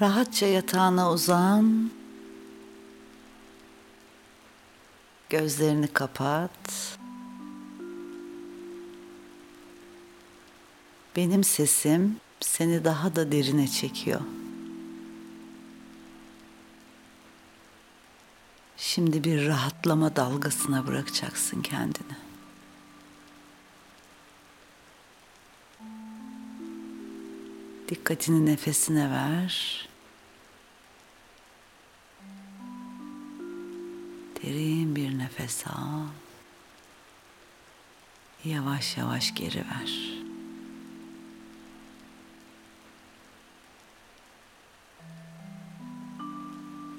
Rahatça yatağına uzan. Gözlerini kapat. Benim sesim seni daha da derine çekiyor. Şimdi bir rahatlama dalgasına bırakacaksın kendini. Dikkatini nefesine ver. Derin bir nefes al. Yavaş yavaş geri ver.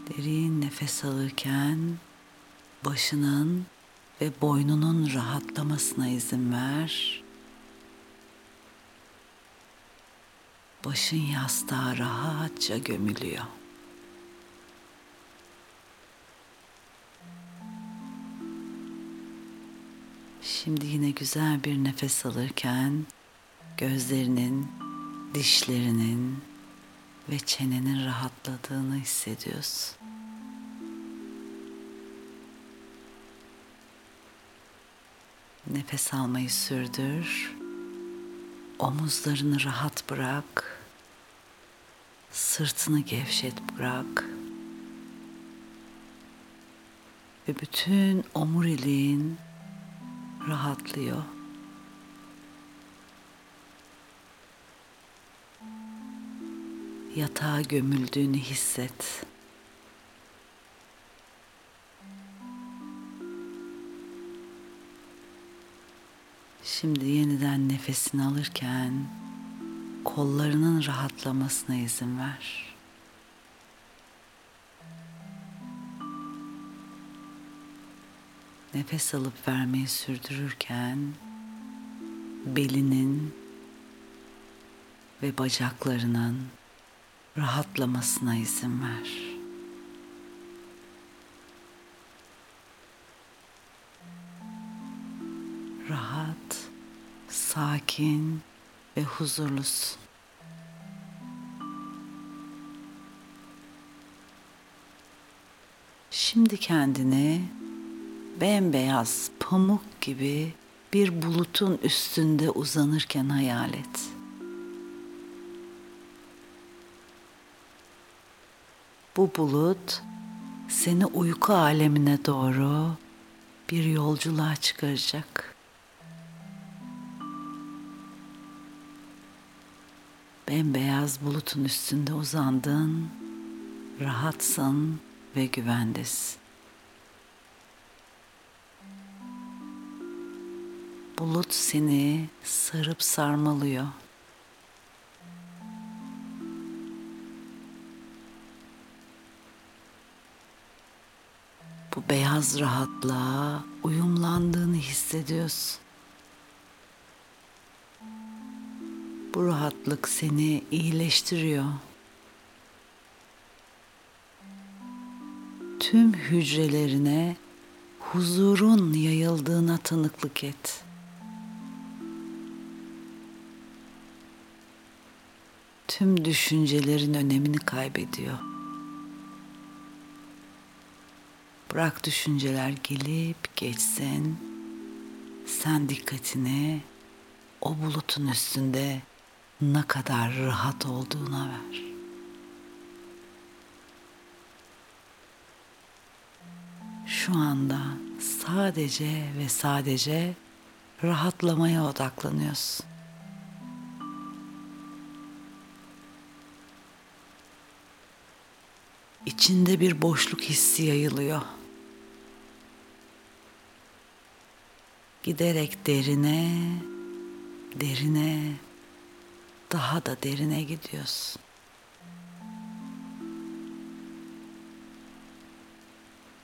Derin nefes alırken başının ve boynunun rahatlamasına izin ver. Başın yastığa rahatça gömülüyor. Şimdi yine güzel bir nefes alırken gözlerinin, dişlerinin ve çenenin rahatladığını hissediyorsun. Nefes almayı sürdür. Omuzlarını rahat bırak. Sırtını gevşet bırak. Ve bütün omuriliğin rahatlıyor. Yatağa gömüldüğünü hisset. Şimdi yeniden nefesini alırken kollarının rahatlamasına izin ver. Nefes alıp vermeyi sürdürürken belinin ve bacaklarının rahatlamasına izin ver. Rahat, sakin ve huzurlusun. Şimdi kendini bembeyaz pamuk gibi bir bulutun üstünde uzanırken hayal et. Bu bulut seni uyku alemine doğru bir yolculuğa çıkaracak. Bembeyaz bulutun üstünde uzandın, rahatsın ve güvendesin. Bulut seni sarıp sarmalıyor. Bu beyaz rahatlığa uyumlandığını hissediyorsun. Bu rahatlık seni iyileştiriyor. Tüm hücrelerine huzurun yayıldığına tanıklık et. Tüm düşüncelerin önemini kaybediyor. Bırak düşünceler gelip geçsin. Sen dikkatini o bulutun üstünde ne kadar rahat olduğuna ver. Şu anda sadece ve sadece rahatlamaya odaklanıyorsun. İçinde bir boşluk hissi yayılıyor. Giderek derine, derine, daha da derine gidiyorsun.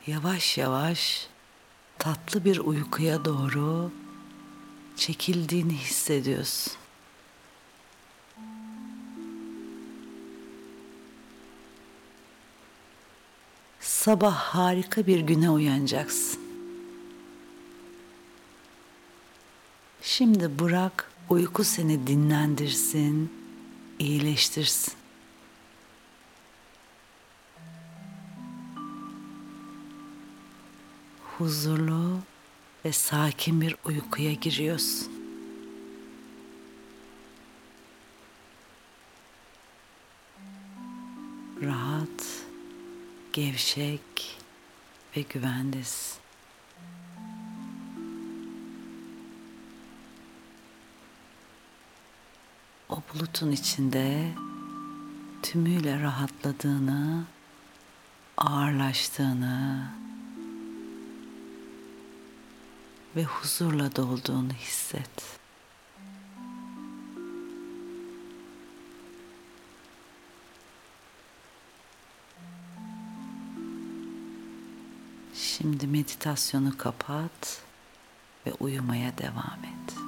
Yavaş yavaş tatlı bir uykuya doğru çekildiğini hissediyorsun. sabah harika bir güne uyanacaksın. Şimdi bırak uyku seni dinlendirsin, iyileştirsin. Huzurlu ve sakin bir uykuya giriyorsun. Gevşek ve güvendesin. O bulutun içinde tümüyle rahatladığını, ağırlaştığını ve huzurla dolduğunu hisset. Şimdi meditasyonu kapat ve uyumaya devam et.